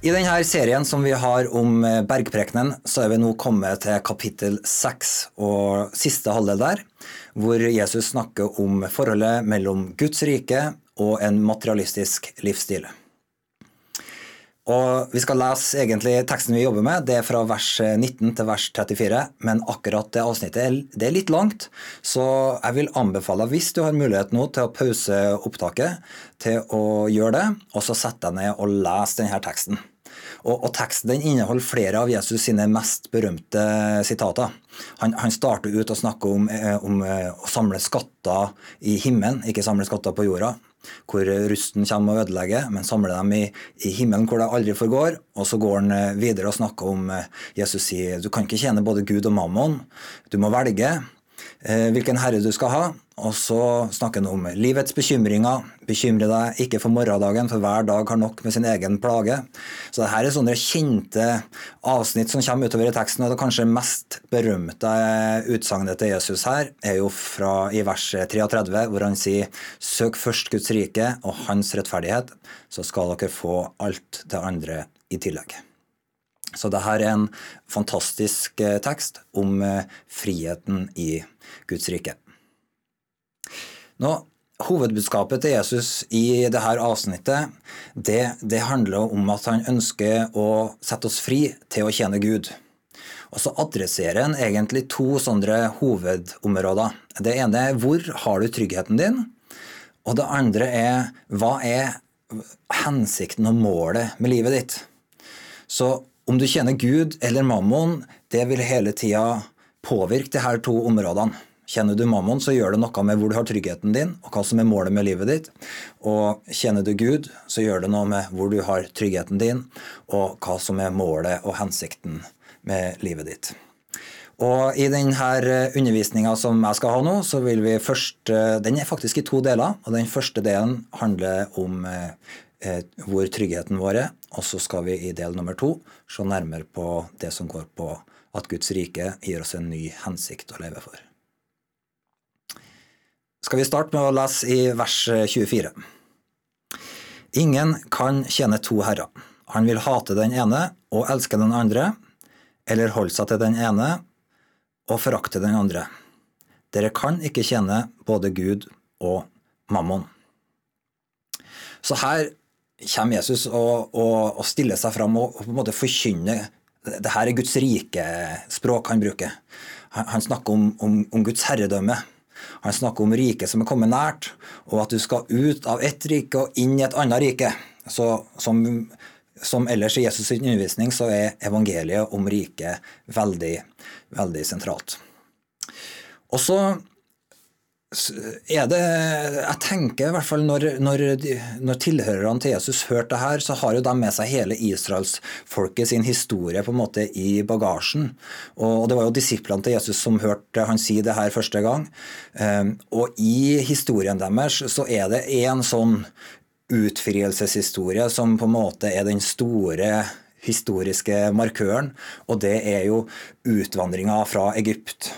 I denne serien som vi har om eh, bergprekenen, så er vi nå kommet til kapittel seks og siste halvdel der, hvor Jesus snakker om forholdet mellom Guds rike og en materialistisk livsstil. Og Vi skal lese egentlig teksten vi jobber med. Det er fra vers 19 til vers 34. Men akkurat det avsnittet det er litt langt, så jeg vil anbefale, hvis du har mulighet nå til å pause opptaket, til å gjøre det, og så sette deg ned og lese denne teksten. Og, og, Teksten den inneholder flere av Jesus sine mest berømte sitater. Han, han starter ut å snakke om, eh, om, eh, å samle skatter i himmelen, ikke samle skatter på jorda hvor rusten kommer og ødelegger, men samler dem i, i, himmelen hvor det aldri forgår. Og så går han eh, videre og snakker om Jesus sier du kan ikke tjene både Gud og mammon. Du må velge hvilken herre du skal ha. Og så snakker han om livets bekymringer. Bekymre deg ikke for morgendagen, for hver dag har nok med sin egen plage. Så dette er sånne kjente avsnitt som kommer utover i teksten. Og det kanskje mest berømte utsagnet til Jesus her er jo fra i vers 33, hvor han sier Søk først Guds rike og hans rettferdighet, så skal dere få alt det andre i tillegg. Så det her er en fantastisk eh, tekst om eh, friheten i Guds rike. Nå, Hovedbudskapet til Jesus i dette avsnittet det, det, handler om at han ønsker å sette oss fri til å tjene Gud. Og Så adresserer han egentlig to sånne hovedområder. Det ene er hvor har du tryggheten din? Og det andre er hva er hensikten og målet med livet ditt? Så om du tjener Gud eller mammon, det vil hele tida påvirke disse to områdene. Kjenner du mammon, så gjør det noe med hvor du har tryggheten din, og hva som er målet med livet ditt. Og kjenner du Gud, så gjør det noe med hvor du har tryggheten din, og hva som er målet og hensikten med livet ditt. Og I denne undervisninga som jeg skal ha nå, så vil vi først eh, Den er faktisk i to deler. og Den første delen handler om eh, eh, hvor tryggheten vår er. Og så skal vi i del nummer to se nærmere på det som går på at Guds rike gir oss en ny hensikt å leve for skal vi starte med å lese i vers 24. Ingen kan tjene to herrer. Han vil hate den ene og elske den andre, eller holde seg til den ene og forakte den andre. Dere kan ikke tjene både Gud og mammon. Så her kommer Jesus og, og, og stiller seg fram og, og på en måte forkynner det her er Guds rike språk han bruker. Han, han snakker om, om, om Guds herredømme. Han snakker om riket som er kommet nært, og at du skal ut av ett rike og inn i et annet rike. Så som, som ellers i Jesus' sin undervisning så er evangeliet om riket veldig, veldig sentralt. Og så er det Jeg tenker i hvert fall når, når, når tilhørerne til Jesus hørte det her, så har jo de med seg hele israelsfolket sin historie på en måte i bagasjen. Og Det var jo disiplene til Jesus som hørte han si det her første gang. Ehm, og i historien deres så er det en sånn utfrielseshistorie som på en måte er den store historiske markøren, og det er jo utvandringa fra Egypt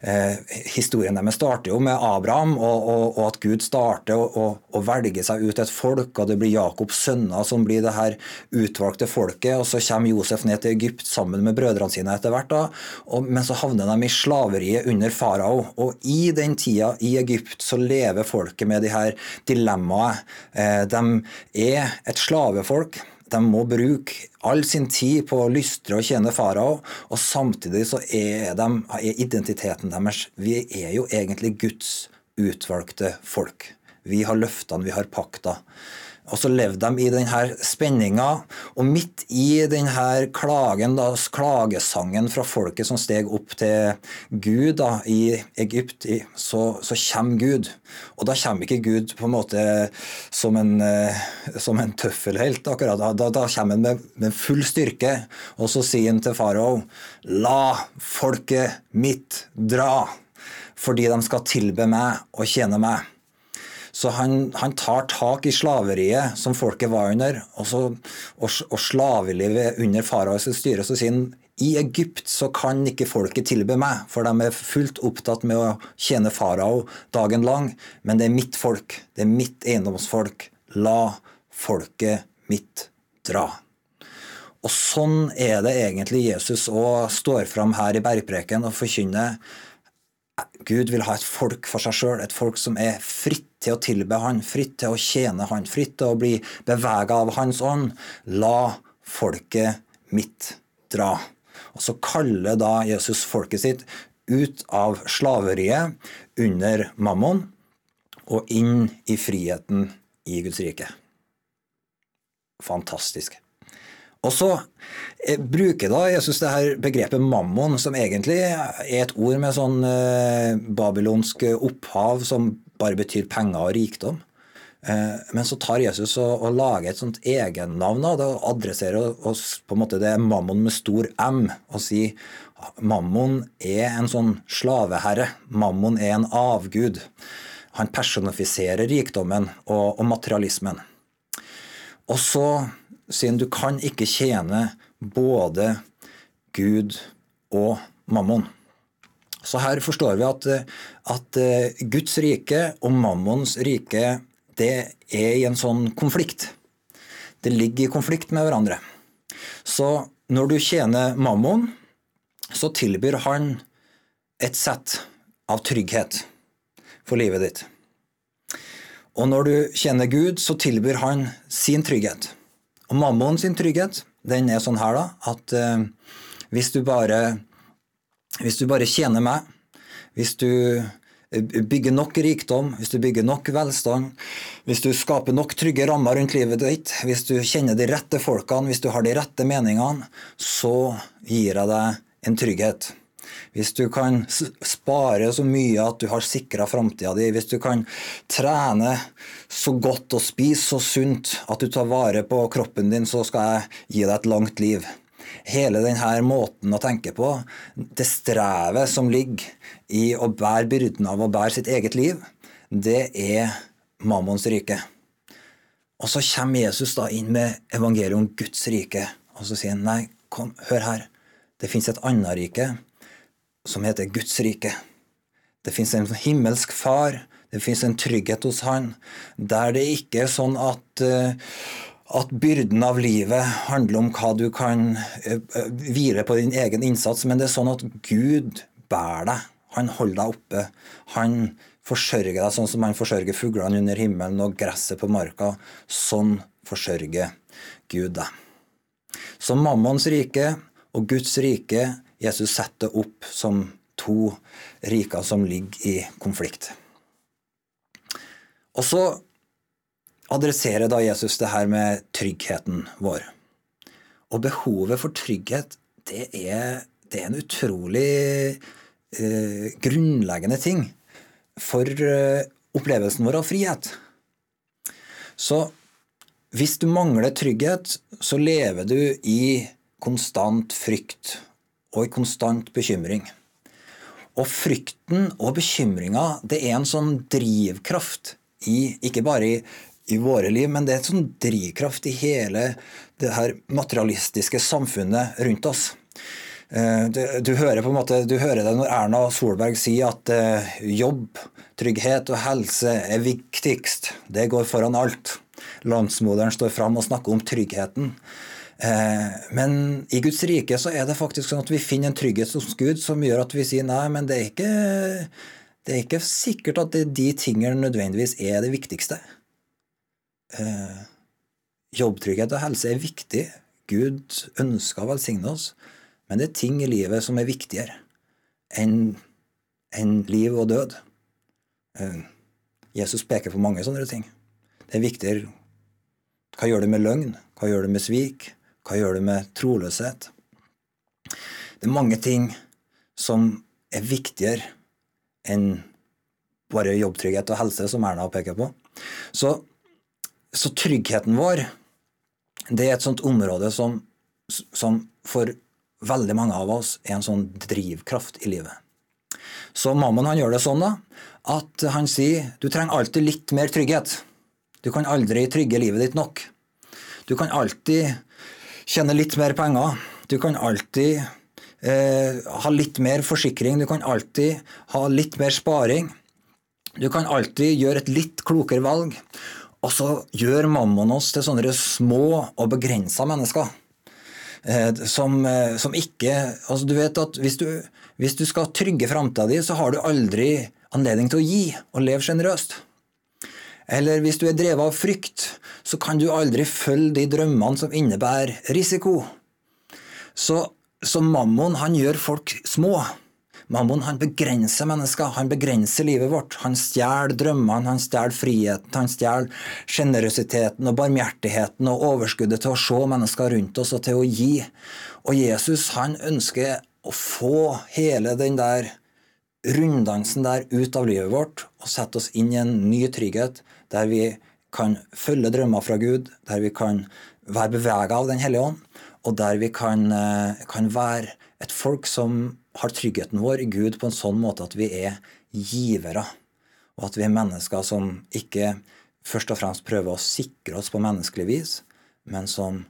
historien deres starter jo med Abraham, og, og, og at Gud starter å, velge seg ut et folk, og det blir Jakobs sønner som blir det her utvalgte folket. og Så kommer Josef ned til Egypt sammen med brødrene sine etter hvert. da, og, Men så havner de i slaveriet under farao. Og i den tida i Egypt så lever folket med de her dilemmaet. Eh, de er et slavefolk. De må bruke all sin tid på å lystre og tjene farao, og samtidig så er, de, er identiteten deres Vi er jo egentlig Guds utvalgte folk. Vi har løftene, vi har pakta. Og så levde de i denne spenninga, og midt i denne klagen, da, klagesangen fra folket som steg opp til Gud da, i Egypt, så, så, kommer Gud. Og da kommer ikke Gud på en måte som en, eh, som en tøffelhelt, akkurat. Da, da, kommer han med, med, full styrke, og så sier han til farao, la folket mitt dra, fordi de skal tilbe meg og tjene meg. Så han, han, tar tak i slaveriet som folket var under, og, så, og, og slavelivet under faraos styre. Så sier han i Egypt så kan ikke folket tilbe meg, for de er fullt opptatt med å tjene farao dagen lang. Men det er mitt folk, det er mitt eiendomsfolk. La folket mitt dra. Og sånn er det egentlig Jesus òg står fram her i bergpreken og forkynner Gud vil ha et folk for seg sjøl, et folk som er fritt til å tilbe Han, fritt til å tjene Han, fritt til å bli bevega av Hans ånd. La folket mitt dra. Og Så kaller da Jesus folket sitt ut av slaveriet under mammon og inn i friheten i Guds rike. Fantastisk. Og så eh, bruker da Jesus det her begrepet mammon, som egentlig er et ord med sånn eh, babylonsk opphav som bare betyr penger og rikdom. Eh, men så tar Jesus og, og lager et sånt egennavn og adresserer oss på en måte det er mammon med stor M, og sier mammon er en sånn slaveherre. Mammon er en avgud. Han personifiserer rikdommen og, og materialismen. Og så siden du kan ikke tjene både Gud og mammon. Så her forstår vi at, at eh, Guds rike og mammons rike det er i en sånn konflikt. Det ligger i konflikt med hverandre. Så når du tjener mammon, så tilbyr han et sett av trygghet for livet ditt. Og når du kjenner Gud, så tilbyr han sin trygghet. Og mammon sin trygghet den er sånn her, da, at eh, hvis du bare hvis du bare tjener meg, hvis du eh, bygger nok rikdom, hvis du bygger nok velstand, hvis du skaper nok trygge rammer rundt livet ditt, hvis du kjenner de rette folkene, hvis du har de rette meningene, så gir jeg deg en trygghet. Hvis du kan spare så mye at du har sikra framtida di, hvis du kan trene så godt og spise så sunt at du tar vare på kroppen din, så skal jeg gi deg et langt liv. Hele denne måten å tenke på, det strevet som ligger i å bære byrden av å bære sitt eget liv, det er mammons rike. Og så kommer Jesus da inn med evangeliet om Guds rike, og så sier han nei, kom, hør her. Det fins et annet rike som heter Guds rike. Det fins en himmelsk far, det fins en trygghet hos han, der det ikke er sånn at, eh, at byrden av livet handler om hva du kan eh, hvile på din egen innsats, men det er sånn at Gud bærer deg. Han holder deg oppe. Han forsørger deg sånn som han forsørger fuglene under himmelen og gresset på marka. Sånn forsørger Gud deg. Så mammons rike og Guds rike Jesus setter opp som to riker som ligger i konflikt. Og så adresserer da Jesus det her med tryggheten vår. Og behovet for trygghet, det er, det er en utrolig eh, grunnleggende ting for eh, opplevelsen vår av frihet. Så hvis du mangler trygghet, så lever du i konstant frykt og i konstant bekymring. Og frykten og bekymringa det er en sånn drivkraft i Ikke bare i, i våre liv, men det er en sånn drivkraft i hele det her materialistiske samfunnet rundt oss. Eh, du, du, hører på en måte, du hører det når Erna Solberg sier at uh, jobb, trygghet og helse er viktigst. Det går foran alt. Landsmoderen står fram og snakker om tryggheten. Eh, men i Guds rike så er det faktisk sånn at vi finner en trygghet hos Gud som gjør at vi sier nei, men det er ikke, det er ikke sikkert at de tingene nødvendigvis er det viktigste. Eh, jobbtrygghet og helse er viktig. Gud ønsker å velsigne oss, men det er ting i livet som er viktigere enn enn liv og død. Eh, Jesus peker på mange sånne ting. Det er viktigere Hva gjør du med løgn? Hva gjør du med svik? Hva gjør du med troløshet? Det er mange ting som er viktigere enn bare jobbtrygghet og helse, som Erna peker på. Så, så tryggheten vår det er et sånt område som, som for veldig mange av oss er en sånn drivkraft i livet. Så mammaen han gjør det sånn da, at han sier du trenger alltid litt mer trygghet. Du kan aldri trygge livet ditt nok. Du kan alltid tjene litt mer penger. Du kan alltid eh, ha litt mer forsikring. Du kan alltid ha litt mer sparing. Du kan alltid gjøre et litt klokere valg. Og så gjør mammon oss til sånne små og begrensa mennesker. Eh, som, eh, som, ikke altså Du vet at hvis du, hvis du skal trygge framtida di, så har du aldri anledning til å gi og leve sjenerøst. Eller hvis du er drevet av frykt, så kan du aldri følge de drømmene som innebærer risiko. Så, så mammon han gjør folk små. Mammon han begrenser mennesker, han begrenser livet vårt. Han stjeler drømmene, han stjeler friheten, han stjeler sjenerøsiteten og barmhjertigheten og overskuddet til å se mennesker rundt oss og til å gi. Og Jesus han ønsker å få hele den der runddansen der ut av livet vårt og sette oss inn i en ny trygghet der vi kan følge drømmer fra Gud, der vi kan være bevega av Den hellige ånd, og der vi kan, eh, kan være et folk som har tryggheten vår i Gud på en sånn måte at vi er givere. Og at vi er mennesker som ikke først og fremst prøver å sikre oss på menneskelig vis, men som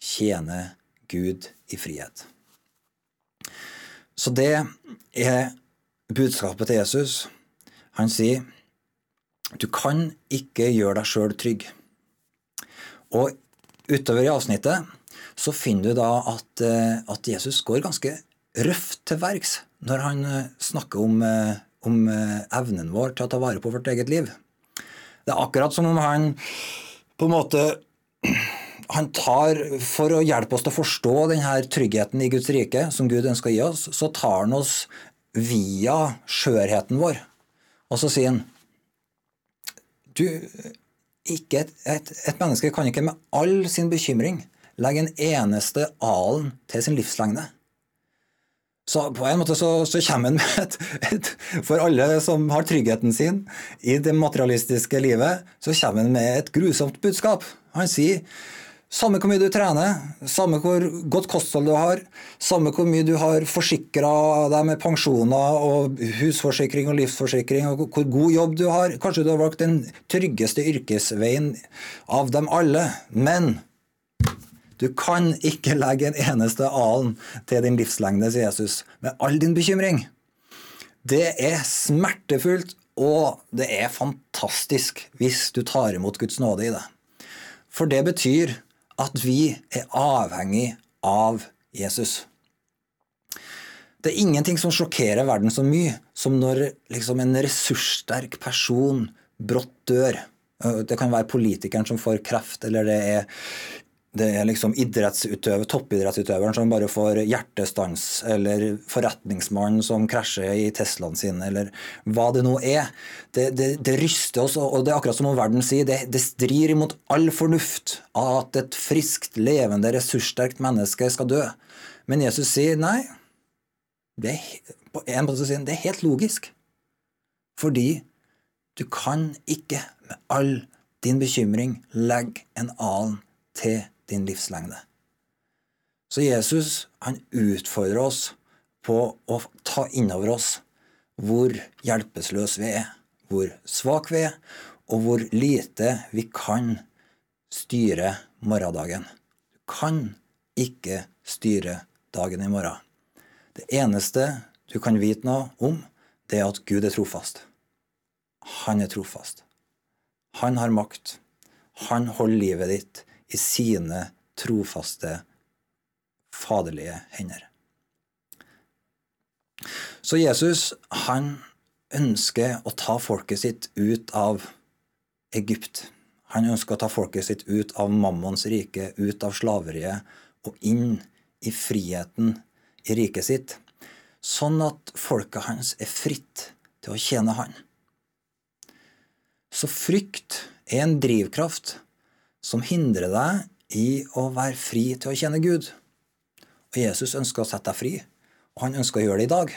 tjener Gud i frihet. Så det er budskapet til Jesus. Han sier du kan ikke gjøre deg sjøl trygg. Og utover i avsnittet så finner du da at, eh, at Jesus går ganske røft til verks når han eh, snakker om, eh, om, evnen vår til å ta vare på vårt eget liv. Det er akkurat som om han på en måte han tar, For å hjelpe oss til å forstå denne tryggheten i Guds rike, som Gud ønsker å gi oss, så tar han oss via skjørheten vår. Og så sier han du, et, et, et, menneske kan ikke med all sin bekymring legge en eneste alen til sin livslengde. Så på en måte så, så kommer han med et, et, For alle som har tryggheten sin i det materialistiske livet, så kommer han med et grusomt budskap. Han sier samme hvor mye du trener, samme hvor godt kosthold du har, samme hvor mye du har forsikra deg med pensjoner og husforsikring og livsforsikring, og hvor god jobb du har Kanskje du har valgt den tryggeste yrkesveien av dem alle. Men du kan ikke legge en eneste alen til din livslengde, sier Jesus, med all din bekymring. Det er smertefullt, og det er fantastisk hvis du tar imot Guds nåde i det. For det betyr at vi er avhengig av Jesus. Det er ingenting som sjokkerer verden så mye som når liksom, en ressurssterk person brått dør. Det kan være politikeren som får kreft, eller det er det er liksom idrettsutøver, toppidrettsutøveren som bare får hjertestans, eller forretningsmannen som krasjer i Teslaen sin, eller hva det nå er. Det, det, det ryster oss, og det er akkurat som om verden sier, det, det strir imot all fornuft at et friskt, levende, ressurssterkt menneske skal dø. Men Jesus sier nei. Det er, på en måte sier han, det er helt logisk. Fordi du kan ikke med all din bekymring legge en annen til din livslengde. Så Jesus han utfordrer oss på å ta innover oss hvor hjelpeløse vi er, hvor svake vi er, og hvor lite vi kan styre morgendagen. Du kan ikke styre dagen i morgen. Det eneste du kan vite noe om, det er at Gud er trofast. Han er trofast. Han har makt. Han holder livet ditt i sine trofaste, faderlige hender. Så Jesus han ønsker å ta folket sitt ut av Egypt. Han ønsker å ta folket sitt ut av mammons rike, ut av slaveriet og inn i friheten i riket sitt, sånn at folket hans er fritt til å tjene han. Så frykt er en drivkraft som hindrer deg i å være fri til å kjenne Gud. Og Jesus ønsker å sette deg fri, og han ønsker å gjøre det i dag.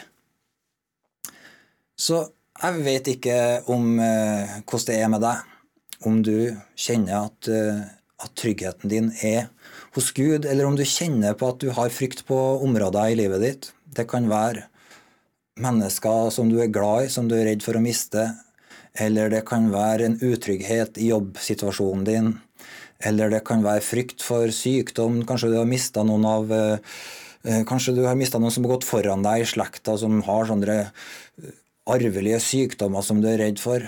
Så jeg vet ikke om eh, hvordan det er med deg, om du kjenner at, eh, at tryggheten din er hos Gud, eller om du kjenner på at du har frykt på områder i livet ditt. Det kan være mennesker som du er glad i, som du er redd for å miste. Eller det kan være en utrygghet i jobbsituasjonen din. Eller det kan være frykt for sykdom. Kanskje du har mista noen av eh, eh, Kanskje du har mista noen som har gått foran deg i slekta, som har sånne eh, arvelige sykdommer som du er redd for.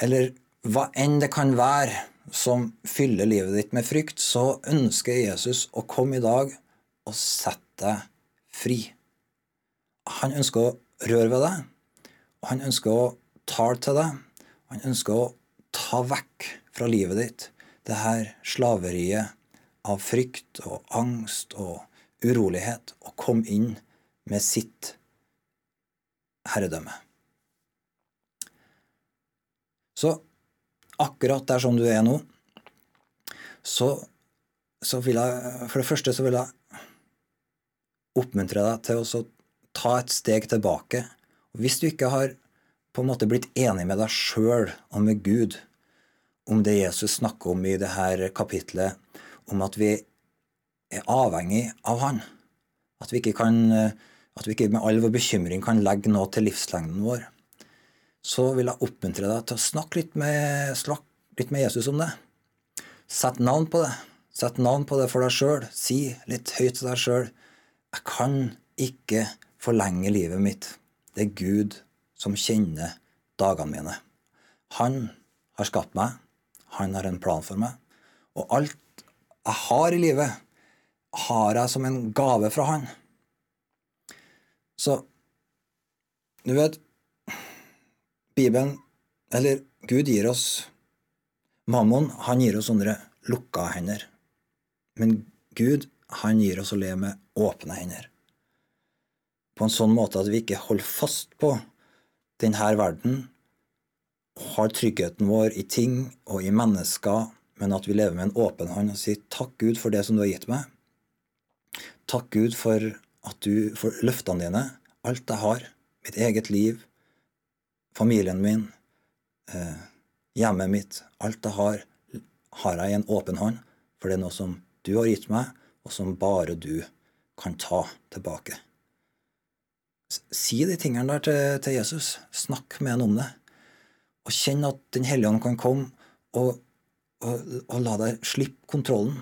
Eller hva enn det kan være som fyller livet ditt med frykt, så ønsker Jesus å komme i dag og sette deg fri. Han ønsker å røre ved deg, og han ønsker å tale til deg. Han ønsker å ta vekk fra livet ditt det her slaveriet av frykt og angst og urolighet, og kom inn med sitt herredømme. Så akkurat der som du er nå, så, så vil jeg For det første så vil jeg oppmuntre deg til å ta et steg tilbake. Hvis du ikke har på en måte blitt enig med deg sjøl og med Gud om det Jesus snakker om i dette kapitlet, om at vi er avhengig av Han, at vi ikke, kan, at vi ikke med all vår bekymring kan legge noe til livslengden vår, så vil jeg oppmuntre deg til å snakke litt med, snakke litt med Jesus om det. Sett navn på det. Sett navn på det for deg sjøl. Si litt høyt til deg sjøl. Jeg kan ikke forlenge livet mitt. Det er Gud som kjenner dagene mine. Han har skapt meg. Han har en plan for meg. Og alt jeg har i livet, har jeg som en gave fra Han. Så du vet Bibelen, eller Gud, gir oss Mammon, han gir oss sånne lukka hender. Men Gud, han gir oss å leve med åpne hender på en sånn måte at vi ikke holder fast på denne verden, har tryggheten vår i ting og i mennesker, men at vi lever med en åpen hånd og sier takk, Gud, for det som du har gitt meg. Takk, Gud, for du for løftene dine, alt jeg har, mitt eget liv, familien min, eh, hjemmet mitt, alt jeg har, har jeg i en åpen hånd, for det er noe som du har gitt meg, og som bare du kan ta tilbake. Si de tingene der til, til Jesus. Snakk med ham om det. Og kjenn at Den hellige ånd kan komme og, og, og, la deg slippe kontrollen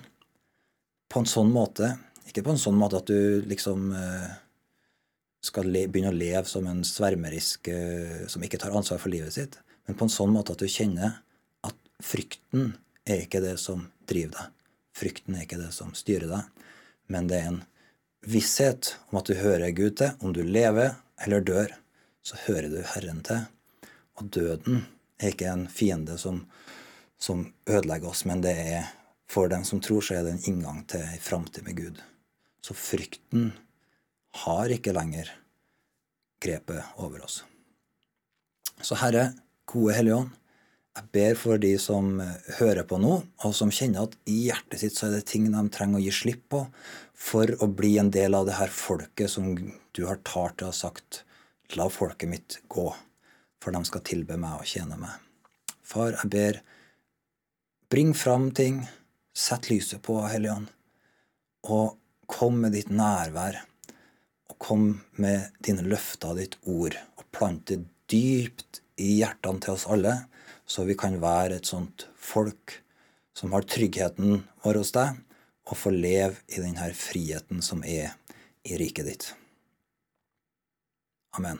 på en sånn måte. Ikke på en sånn måte at du liksom eh, skal le, begynne å leve som en svermerisk eh, som ikke tar ansvar for livet sitt, men på en sånn måte at du kjenner at frykten er ikke det som driver deg. Frykten er ikke det som styrer deg, men det er en visshet om at du hører Gud til. Om du lever eller dør, så hører du Herren til. Og døden er ikke en fiende som, som ødelegger oss, men det er for den som tror, så er det en inngang til ei framtid med Gud. Så frykten har ikke lenger grepet over oss. Så Herre, gode Hellige Ånd, jeg ber for de som hører på nå, og som kjenner at i hjertet sitt så er det ting de trenger å gi slipp på for å bli en del av det her folket som du har talt og sagt La folket mitt gå, for de skal tilbe meg og tjene meg. Far, jeg ber, bring fram ting, sett lyset på, Hellige Ånd, og kom med ditt nærvær, og kom med dine løfter, ditt ord, og plante dypt i hjertene til oss alle så vi kan være et sånt folk som har tryggheten vår hos deg, og få leve i denne friheten som er i riket ditt. Amen.